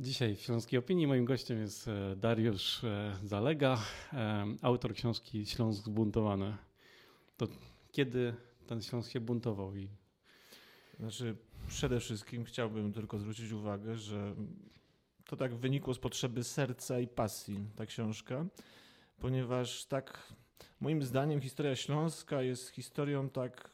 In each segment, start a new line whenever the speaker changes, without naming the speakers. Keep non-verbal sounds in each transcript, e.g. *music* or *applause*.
Dzisiaj w Śląskiej Opinii moim gościem jest e, Dariusz e, Zalega, e, autor książki Śląsk zbuntowany. To kiedy ten Śląsk się buntował? I...
Znaczy, przede wszystkim chciałbym tylko zwrócić uwagę, że to tak wynikło z potrzeby serca i pasji, ta książka, ponieważ tak, moim zdaniem, historia Śląska jest historią tak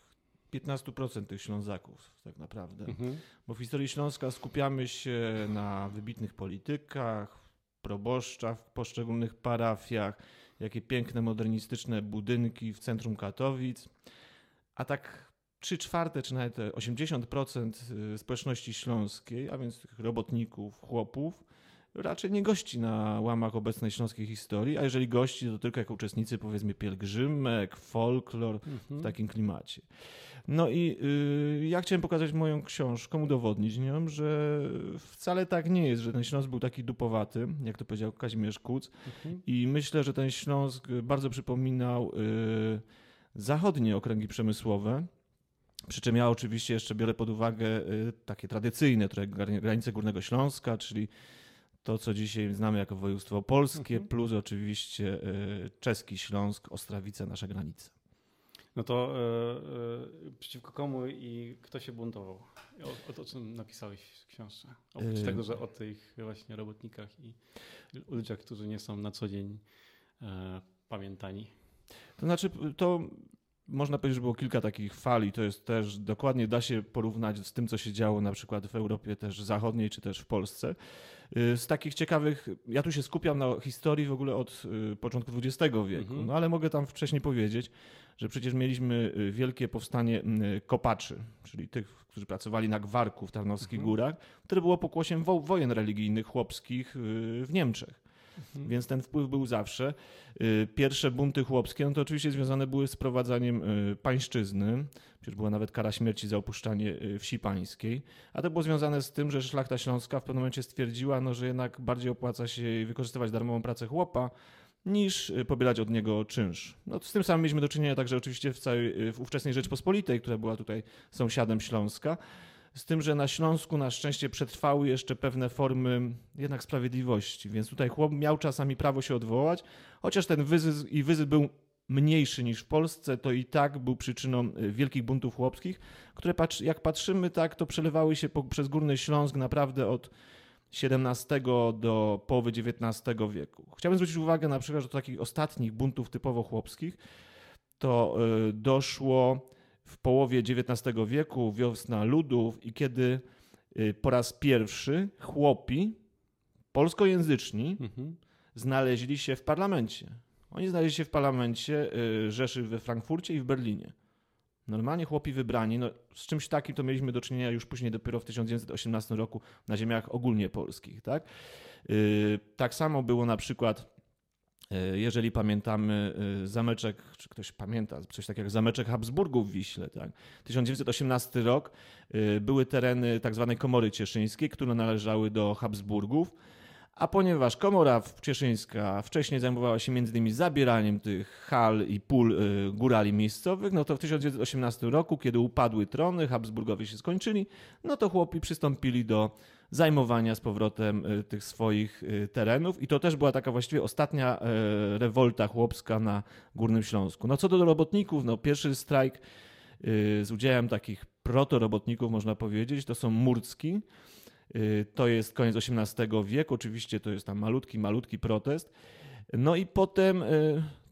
15% tych Ślązaków, tak naprawdę. Mhm. Bo w historii Śląska skupiamy się na wybitnych politykach, proboszczach w poszczególnych parafiach, jakie piękne, modernistyczne budynki w centrum Katowic. A tak 3 czwarte, czy nawet 80% y, społeczności śląskiej, a więc tych robotników, chłopów, raczej nie gości na łamach obecnej śląskiej historii, a jeżeli gości, to tylko jako uczestnicy powiedzmy pielgrzymek, folklor mhm. w takim klimacie. No i y, ja chciałem pokazać moją książką, udowodnić nią, że wcale tak nie jest, że ten Śląsk był taki dupowaty, jak to powiedział Kazimierz Kuc. Mhm. I myślę, że ten Śląsk bardzo przypominał y, zachodnie okręgi przemysłowe. Przy czym ja oczywiście jeszcze biorę pod uwagę y, takie tradycyjne granice Górnego Śląska, czyli to, co dzisiaj znamy jako województwo polskie, mhm. plus oczywiście czeski Śląsk, Ostrawice, nasze granice.
No to e, e, przeciwko komu i kto się buntował? O, o to, czym napisałeś w książce. Oprócz yy. tego, że o tych właśnie robotnikach i ludziach, którzy nie są na co dzień e, pamiętani.
To znaczy, to można powiedzieć, że było kilka takich fali. To jest też dokładnie da się porównać z tym, co się działo na przykład w Europie też zachodniej, czy też w Polsce. Y, z takich ciekawych, ja tu się skupiam na historii w ogóle od y, początku XX wieku, mhm. no ale mogę tam wcześniej powiedzieć, że przecież mieliśmy y, wielkie powstanie kopaczy, czyli tych, którzy pracowali na gwarku w Tarnowskich mhm. Górach, które było pokłosiem wojen religijnych chłopskich w Niemczech. Więc ten wpływ był zawsze. Y, pierwsze bunty chłopskie, no to oczywiście związane były z prowadzaniem y, pańszczyzny. Przecież była nawet kara śmierci za opuszczanie y, wsi pańskiej. A to było związane z tym, że szlachta śląska w pewnym momencie stwierdziła, no, że jednak bardziej opłaca się wykorzystywać darmową pracę chłopa, niż pobierać od niego czynsz. No, z tym samym mieliśmy do czynienia także oczywiście w całej w ówczesnej Rzeczpospolitej, która była tutaj sąsiadem Śląska. Z tym, że na Śląsku na szczęście przetrwały jeszcze pewne formy jednak sprawiedliwości, więc tutaj chłop miał czasami prawo się odwołać, chociaż ten wyzysk i wyzysk był mniejszy niż w Polsce, to i tak był przyczyną y, wielkich buntów chłopskich, które jak patrzymy tak, to przelewały się po, przez Górny Śląsk naprawdę od XVII do połowy XIX wieku. Chciałbym zwrócić uwagę na przykład do takich ostatnich buntów typowo chłopskich. To y, doszło w połowie XIX wieku, wiosna ludów i kiedy y, po raz pierwszy chłopi polskojęzyczni mhm. znaleźli się w parlamencie. Oni znaleźli się w parlamencie y, Rzeszy we Frankfurcie i w Berlinie. Normalnie chłopi wybrani, no, z czymś takim to mieliśmy do czynienia już później dopiero w 1918 roku na ziemiach ogólnie polskich. Tak, y, tak samo było na przykład jeżeli pamiętamy e, zameczek, czy ktoś pamięta coś takiego jak zameczek Habsburgów w Wiśle, tak? 1918 rok e, były tereny tzw. Tak komory cieszyńskiej, które należały do Habsburgów, a ponieważ komora cieszyńska wcześniej zajmowała się między innymi zabieraniem tych hal i pól górali miejscowych, no to w 1918 roku, kiedy upadły trony, Habsburgowie się skończyli, no to chłopi przystąpili do zajmowania z powrotem y, tych swoich y, terenów i to też była taka właściwie ostatnia y, rewolta chłopska na Górnym Śląsku. No co do robotników, no pierwszy strajk z udziałem takich protorobotników można powiedzieć, to są Murcki. To jest koniec XVIII wieku, oczywiście to jest tam malutki, malutki protest. No i potem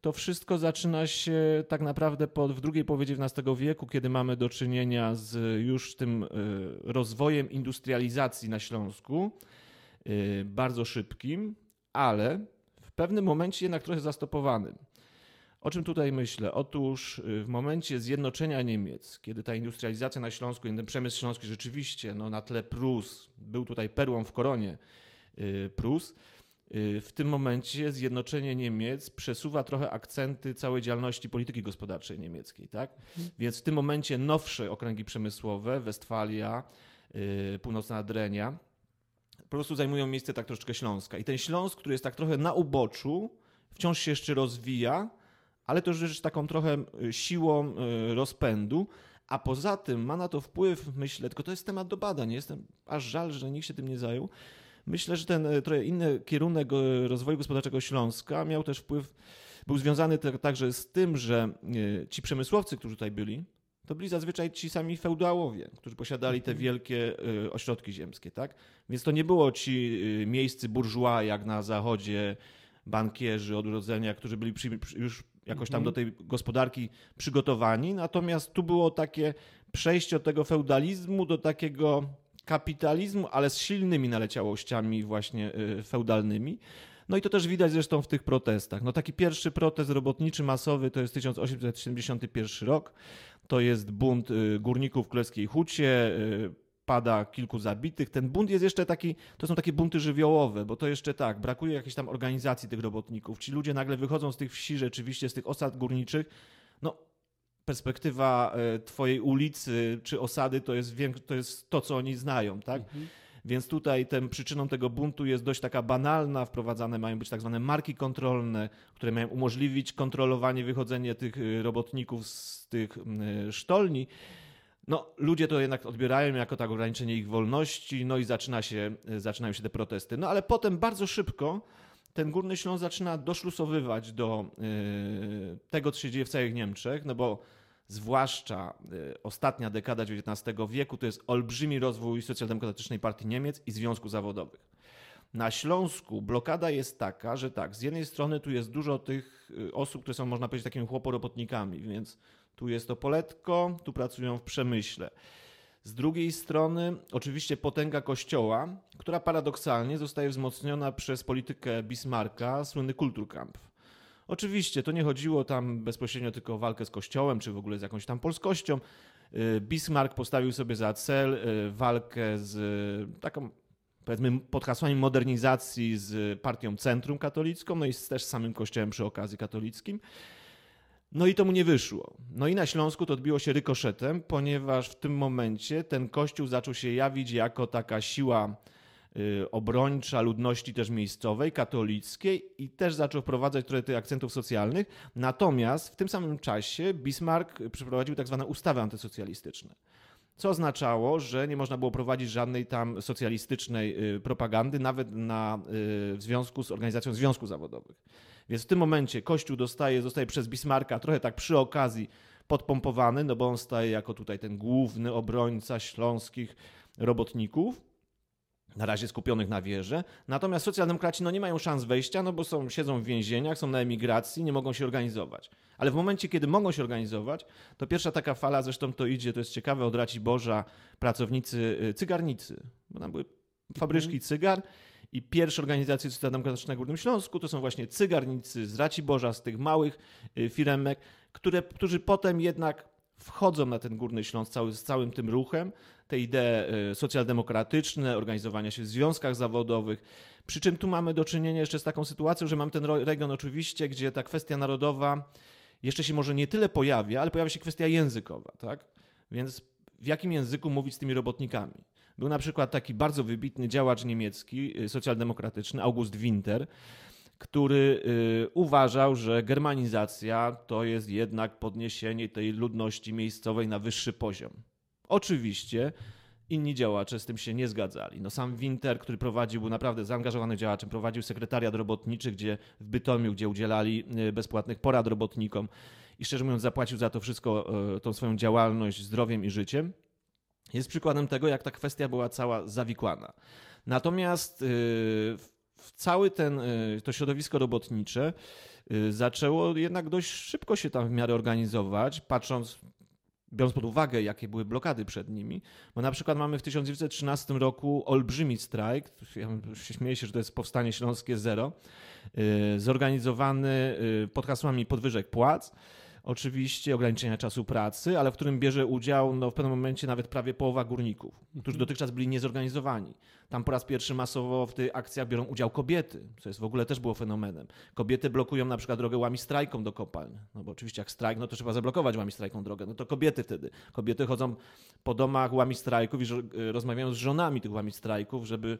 to wszystko zaczyna się tak naprawdę w drugiej połowie XIX wieku, kiedy mamy do czynienia z już tym e, rozwojem industrializacji na Śląsku, e, bardzo szybkim, ale w pewnym momencie jednak trochę zastopowanym. O czym tutaj myślę? Otóż e, w momencie zjednoczenia Niemiec, kiedy ta industrializacja na Śląsku, ten przemysł śląski rzeczywiście no, na tle Prus był tutaj perłą w koronie Prus, w tym momencie zjednoczenie Niemiec przesuwa trochę akcenty całej działalności polityki gospodarczej niemieckiej. Tak? Mhm. Więc w tym momencie nowsze okręgi przemysłowe, Westfalia, y, Północna Adrenia, po prostu zajmują miejsce tak troszeczkę Śląska. I ten Śląsk, który jest tak trochę na uboczu, wciąż się jeszcze rozwija, ale to już jest taką trochę y, siłą rozpędu, a poza tym ma na to wpływ, myślę, tylko to jest temat do badań, jestem aż żal, że nikt się tym nie zajął, Myślę, że ten trochę inny kierunek rozwoju gospodarczego Śląska miał też wpływ, był związany także z tym, że ci przemysłowcy, którzy tutaj byli, to byli zazwyczaj ci sami feudałowie, którzy posiadali te mhm. wielkie ośrodki ziemskie, tak? Więc to nie było ci miejscy burżua jak na zachodzie, bankierzy od urodzenia, którzy byli już jakoś tam do mhm. tej gospodarki przygotowani. Natomiast tu było takie przejście od tego feudalizmu do takiego kapitalizmu, ale z silnymi naleciałościami właśnie y, feudalnymi. No i to też widać zresztą w tych protestach. No taki pierwszy protest robotniczy masowy to jest 1871 rok. To jest bunt y, górników w Królewskiej Hucie, y, pada kilku zabitych. Ten bunt jest jeszcze taki, to są takie bunty żywiołowe, bo to jeszcze tak, brakuje jakiejś tam organizacji tych robotników. Ci ludzie nagle wychodzą z tych wsi, rzeczywiście z tych osad górniczych. No, perspektywa e, twojej ulicy czy osady to jest, to, jest to, co oni znają, tak? Mhm. Więc tutaj ten, przyczyną tego buntu jest dość taka banalna. Wprowadzane mają być tak zwane marki kontrolne, które mają umożliwić kontrolowanie, wychodzenie tych e, robotników z tych sztolni. No, ludzie to jednak odbierają jako tak ograniczenie ich wolności, no i zaczyna się, zaczynają się te protesty. No ale potem bardzo szybko ten Górny Śląsk zaczyna doszlusowywać do y, tego, co się dzieje w całych Niemczech, no bo zwłaszcza y, ostatnia dekada XIX wieku to jest olbrzymi rozwój socjaldemokratycznej partii Niemiec i związków zawodowych. Na Śląsku blokada jest taka, że tak, z jednej strony tu jest dużo tych y, osób, które są, można powiedzieć, takimi chłoporobotnikami, więc tu jest to poletko, tu pracują w przemyśle. Z drugiej strony, oczywiście potęga kościoła, która paradoksalnie zostaje wzmocniona przez politykę Bismarcka, słynny Kulturkampf. Oczywiście to nie chodziło tam bezpośrednio tylko o walkę z kościołem, czy w ogóle z jakąś tam polskością. Y, Bismarck postawił sobie za cel y, walkę z taką, powiedzmy, pod hasłami modernizacji z partią Centrum Katolicką, no i też z samym kościołem przy okazji katolickim. No i to mu nie wyszło. No i na Śląsku to odbiło się rykoszetem, ponieważ w tym momencie ten kościół zaczął się jawić jako taka siła y, obrończa ludności też miejscowej, katolickiej i też zaczął wprowadzać trochę tych akcentów socjalnych. Natomiast w tym samym czasie Bismarck przeprowadził tak zwane ustawy antysocjalistyczne. Co oznaczało, że nie można było prowadzić żadnej tam socjalistycznej y, propagandy, nawet na, y, w związku z organizacją związków zawodowych. Więc w tym momencie Kościół dostaje, zostaje przez Bismarcka trochę tak przy okazji podpompowany, no bo on staje jako tutaj ten główny obrońca śląskich robotników, na razie skupionych na wierze. Natomiast socjaldemokraci no nie mają szans wejścia, no bo są, siedzą w więzieniach, są na emigracji, nie mogą się organizować. Ale w momencie, kiedy mogą się organizować, to pierwsza taka fala, zresztą to idzie, to jest ciekawe, od Boża, pracownicy, y, cygarnicy, bo tam były fabryczki mhm. cygar i pierwsze organizacje socjaldemokratyczne na Górnym Śląsku to są właśnie cygarnicy z Raciborza, z tych małych y, firemek, które, którzy potem jednak wchodzą na ten Górny Śląsk cały, z całym tym ruchem. Te idee y, socjaldemokratyczne, organizowania się w związkach zawodowych. Przy czym tu mamy do czynienia jeszcze z taką sytuacją, że mam ten region oczywiście, gdzie ta kwestia narodowa jeszcze się może nie tyle pojawia, ale pojawia się kwestia językowa. Tak? Więc w jakim języku mówić z tymi robotnikami? Był na przykład taki bardzo wybitny działacz niemiecki, y, socjaldemokratyczny, August Winter, który y, uważał, że germanizacja to jest jednak podniesienie tej ludności miejscowej na wyższy poziom. Oczywiście inni działacze z tym się nie zgadzali. No sam Winter, który prowadził, był naprawdę zaangażowany działaczem, prowadził sekretariat robotniczy, gdzie w Bytomiu, gdzie udzielali y, bezpłatnych porad robotnikom i szczerze mówiąc zapłacił za to wszystko, tą swoją działalność zdrowiem i życiem jest przykładem tego, jak ta kwestia była cała zawikłana. Natomiast y, w cały ten, y, to środowisko robotnicze y, zaczęło jednak dość szybko się tam w miarę organizować, patrząc, biorąc pod uwagę, jakie były blokady przed nimi. Bo na przykład mamy w 1913 roku olbrzymi strajk, ja śmieję się, że to jest Powstanie Śląskie Zero, zorganizowany pod hasłami podwyżek płac oczywiście ograniczenia czasu pracy, ale w którym bierze udział no, w pewnym momencie nawet prawie połowa górników, którzy dotychczas byli niezorganizowani. Tam po raz pierwszy masowo w tych akcjach biorą udział kobiety, co jest w ogóle też było fenomenem. Kobiety blokują na przykład drogę łami strajką do kopalń, no bo oczywiście jak strajk, no to trzeba zablokować łami strajką drogę, no to kobiety wtedy. Kobiety chodzą po domach łami strajków i rozmawiają z żonami tych łami strajków, żeby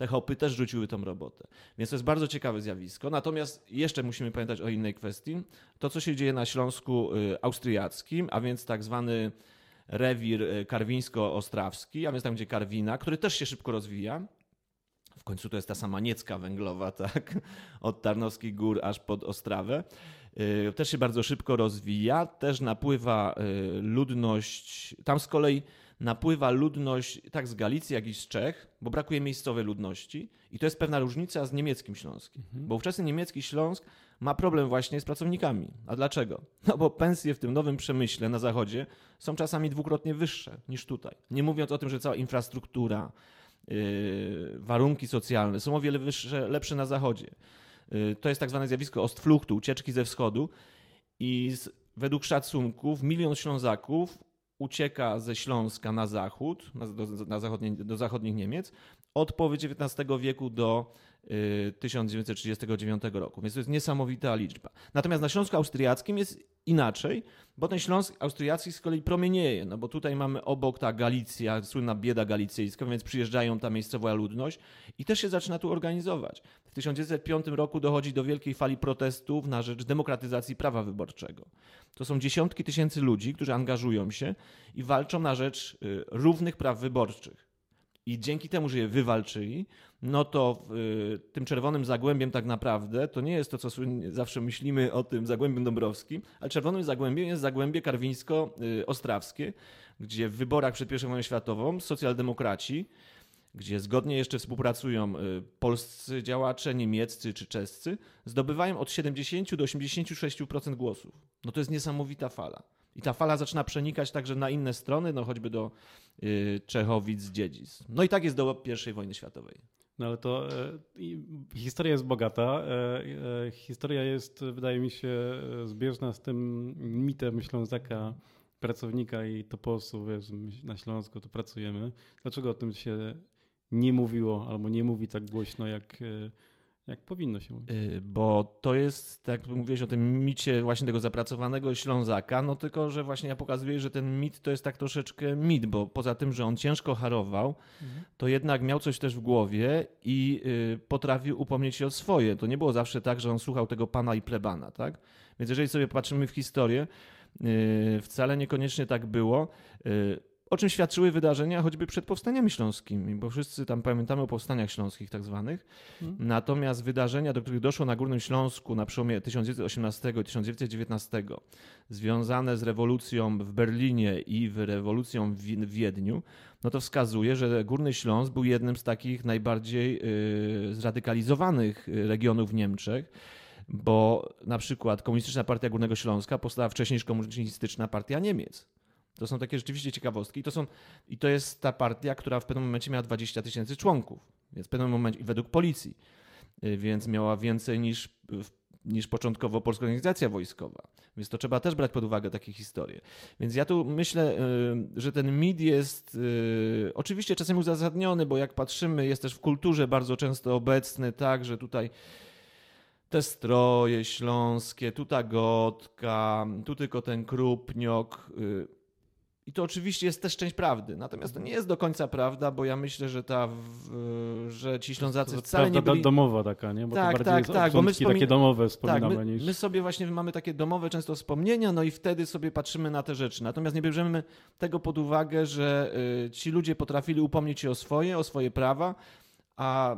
te hopy też rzuciły tą robotę. Więc to jest bardzo ciekawe zjawisko. Natomiast jeszcze musimy pamiętać o innej kwestii. To, co się dzieje na Śląsku y, Austriackim, a więc tak zwany rewir y, karwińsko-ostrawski, a więc tam, gdzie Karwina, który też się szybko rozwija. W końcu to jest ta sama Niecka węglowa, *laughs* tak? Od Tarnowskich Gór aż pod Ostrawę. Y, też się bardzo szybko rozwija, też napływa y, ludność. Tam z kolei napływa ludność tak z Galicji, jak i z Czech, bo brakuje miejscowej ludności. I to jest pewna różnica z niemieckim Śląskiem. Mhm. Bo ówczesny niemiecki Śląsk ma problem właśnie z pracownikami. A dlaczego? No bo pensje w tym nowym przemyśle na zachodzie są czasami dwukrotnie wyższe niż tutaj. Nie mówiąc o tym, że cała infrastruktura, yy, warunki socjalne są o wiele wyższe, lepsze na zachodzie. Yy, to jest tak zwane zjawisko Ostfluchtu, ucieczki ze wschodu. I z, według szacunków milion Ślązaków ucieka ze Śląska na zachód, na, do, na zachodnie, do zachodnich Niemiec, od połowy XIX wieku do 1939 y, roku. Więc to jest niesamowita liczba. Natomiast na Śląsku Austriackim jest inaczej, bo ten Śląsk Austriacki z kolei promienieje, no bo tutaj mamy obok ta Galicja, słynna bieda galicyjska, więc przyjeżdżają ta miejscowa ludność i też się zaczyna tu organizować. W 1905 roku dochodzi do wielkiej fali protestów na rzecz demokratyzacji prawa wyborczego. To są dziesiątki tysięcy ludzi, którzy angażują się i walczą na rzecz y, równych praw wyborczych. I dzięki temu, że je wywalczyli, no to y, tym czerwonym zagłębiem tak naprawdę to nie jest to, co zawsze myślimy o tym zagłębiu dąbrowskim, ale czerwonym zagłębiem jest zagłębie karwińsko-ostrawskie, gdzie w wyborach przed I wojną światową socjaldemokraci, gdzie zgodnie jeszcze współpracują y, polscy działacze, niemieccy czy czescy, zdobywają od 70 do 86% głosów. No to jest niesamowita fala. I ta fala zaczyna przenikać także na inne strony, no choćby do y, Czechowic, Dziedzic. No i tak jest do I wojny światowej.
No ale to e, historia jest bogata. E, e, historia jest, wydaje mi się, zbieżna z tym mitem Ślązaka, pracownika i toposu, wiesz, na Śląsku to pracujemy. Dlaczego o tym się nie mówiło albo nie mówi tak głośno, jak jak powinno się mówić. Y,
bo to jest, tak jak mówiłeś o tym micie właśnie tego zapracowanego Ślązaka, no tylko, że właśnie ja pokazuję, że ten mit to jest tak troszeczkę mit, bo poza tym, że on ciężko harował, mhm. to jednak miał coś też w głowie i y, potrafił upomnieć się o swoje. To nie było zawsze tak, że on słuchał tego pana i plebana, tak? Więc jeżeli sobie patrzymy w historię, y, wcale niekoniecznie tak było o czym świadczyły wydarzenia choćby przed powstaniami śląskimi, bo wszyscy tam pamiętamy o powstaniach śląskich tak zwanych. Hmm. Natomiast wydarzenia, do których doszło na Górnym Śląsku na przełomie 1918 i 1919, związane z rewolucją w Berlinie i w rewolucją w Wiedniu, no to wskazuje, że Górny Śląsk był jednym z takich najbardziej yy, zradykalizowanych y, regionów w Niemczech bo na przykład Komunistyczna Partia Górnego Śląska powstała wcześniej niż Komunistyczna Partia Niemiec. To są takie rzeczywiście ciekawostki. I to, są, I to jest ta partia, która w pewnym momencie miała 20 tysięcy członków, więc w pewnym momencie, według policji, y, więc miała więcej niż, niż początkowo Polska Organizacja Wojskowa. Więc to trzeba też brać pod uwagę takie historie. Więc ja tu myślę, y, że ten mit jest y, oczywiście czasem uzasadniony, bo jak patrzymy, jest też w kulturze bardzo często obecny, tak, że tutaj te stroje śląskie, tu ta gotka, tu tylko ten krupniok. I to oczywiście jest też część prawdy. Natomiast to nie jest do końca prawda, bo ja myślę, że ta, że ci Ślązacy to wcale nie byli...
domowa taka, nie? Bo
tak,
to
tak, tak. Bo my
wspomin... takie domowe wspominamy
tak,
my,
niż... my sobie właśnie mamy takie domowe często wspomnienia, no i wtedy sobie patrzymy na te rzeczy. Natomiast nie bierzemy tego pod uwagę, że y, ci ludzie potrafili upomnieć się o swoje, o swoje prawa, a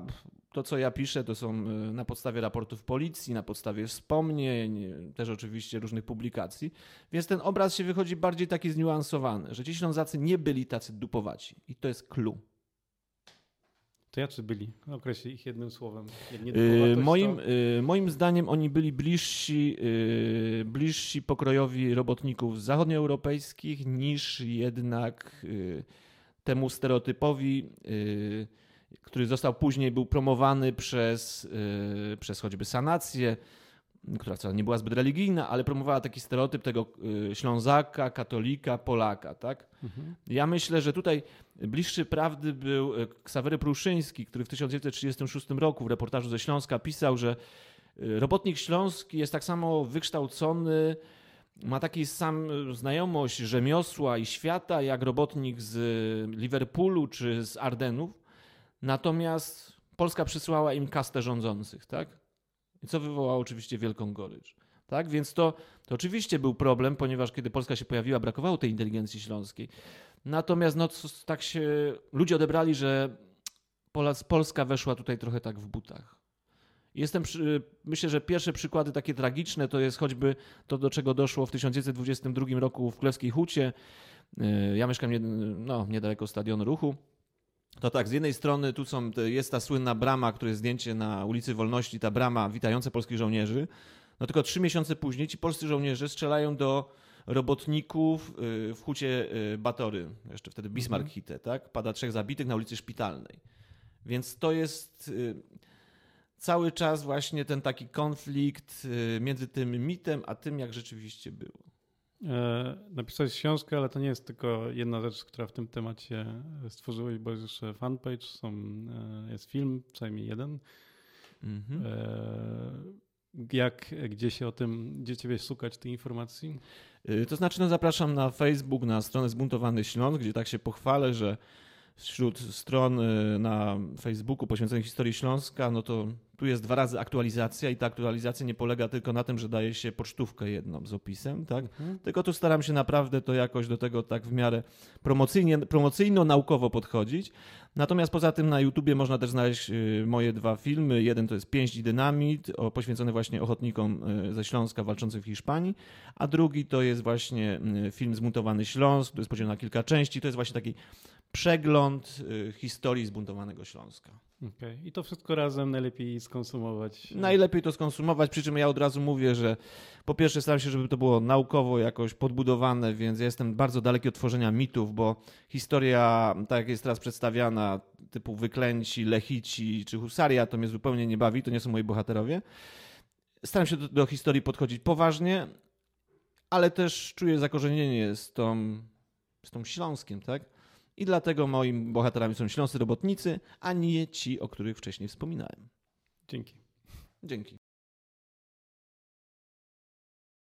to, co ja piszę, to są e, na podstawie raportów policji, na podstawie wspomnień, też oczywiście różnych publikacji. Więc ten obraz się wychodzi bardziej taki zniuansowany, że ci Ślązacy nie byli tacy dupowaci. I to jest clue.
To jacy byli? Określę ich jednym słowem.
Yy, moim, to... yy, moim zdaniem oni byli bliżsi, yy, bliżsi pokrojowi robotników zachodnioeuropejskich niż jednak y, temu stereotypowi y, który został później był promowany przez, yy, przez choćby sanację, która wcale nie była zbyt religijna, ale promowała taki stereotyp tego yy, Ślązaka, katolika, Polaka. Tak? Mhm. Ja myślę, że tutaj bliższy prawdy był yy, Ksawery Pruszyński, który w 1936 roku w reportażu ze Śląska pisał, że yy, robotnik śląski jest tak samo wykształcony, ma taki sam znajomość rzemiosła i świata, jak robotnik z Liverpoolu czy z Ardenów, Natomiast Polska przysłała im kastę rządzących, tak? I co wywołało oczywiście wielką gorycz. Tak? Więc to, to oczywiście był problem, ponieważ kiedy Polska się pojawiła, brakowało tej inteligencji śląskiej. Natomiast no, tak się ludzie odebrali, że Polska weszła tutaj trochę tak w butach. Jestem, przy, myślę, że pierwsze przykłady takie tragiczne to jest choćby to, do czego doszło w 1922 roku w Królewskiej Hucie. Y, ja mieszkam nie, no, niedaleko Stadionu Ruchu. To tak, z jednej strony tu są, jest ta słynna brama, które jest zdjęcie na ulicy Wolności, ta brama witająca polskich żołnierzy. No tylko trzy miesiące później ci polscy żołnierze strzelają do robotników y, w hucie y, Batory, jeszcze wtedy Bismarck mhm. Hite, tak? Pada trzech zabitych na ulicy Szpitalnej. Więc to jest y, cały czas właśnie ten taki konflikt między tym mitem, a tym, jak rzeczywiście było.
E, napisałeś książkę, ale to nie jest tylko jedna rzecz, która w tym temacie stworzyłeś, bo jest jeszcze fanpage, są, e, jest film, przynajmniej jeden. Mhm. E, jak, gdzie się o tym, gdzie ciebie szukać tej informacji?
Y, to znaczy, no zapraszam na Facebook, na stronę Zbuntowany Śląsk, gdzie tak się pochwalę, że wśród stron y, na Facebooku poświęconych historii Śląska, no to tu jest dwa razy aktualizacja i ta aktualizacja nie polega tylko na tym, że daje się pocztówkę jedną z opisem, tak? Mhm. Tylko tu staram się naprawdę to jakoś do tego tak w miarę promocyjnie, promocyjno-naukowo podchodzić. Natomiast poza tym na YouTubie można też znaleźć y, moje dwa filmy. Jeden to jest Pięść i Dynamit, poświęcony właśnie ochotnikom y, ze Śląska walczących w Hiszpanii, a drugi to jest właśnie film Zmuntowany Śląsk, który jest podzielony na kilka części. To jest właśnie taki przegląd y, historii zbuntowanego Śląska.
Okay. I to wszystko razem najlepiej skonsumować.
Najlepiej to skonsumować, przy czym ja od razu mówię, że po pierwsze staram się, żeby to było naukowo jakoś podbudowane, więc ja jestem bardzo daleki od tworzenia mitów, bo historia, tak jak jest teraz przedstawiana, typu wyklęci, lechici czy husaria, to mnie zupełnie nie bawi, to nie są moi bohaterowie. Staram się do, do historii podchodzić poważnie, ale też czuję zakorzenienie z tą, z tą Śląskiem, tak? I dlatego moimi bohaterami są śląscy robotnicy, a nie ci, o których wcześniej wspominałem.
Dzięki.
Dzięki.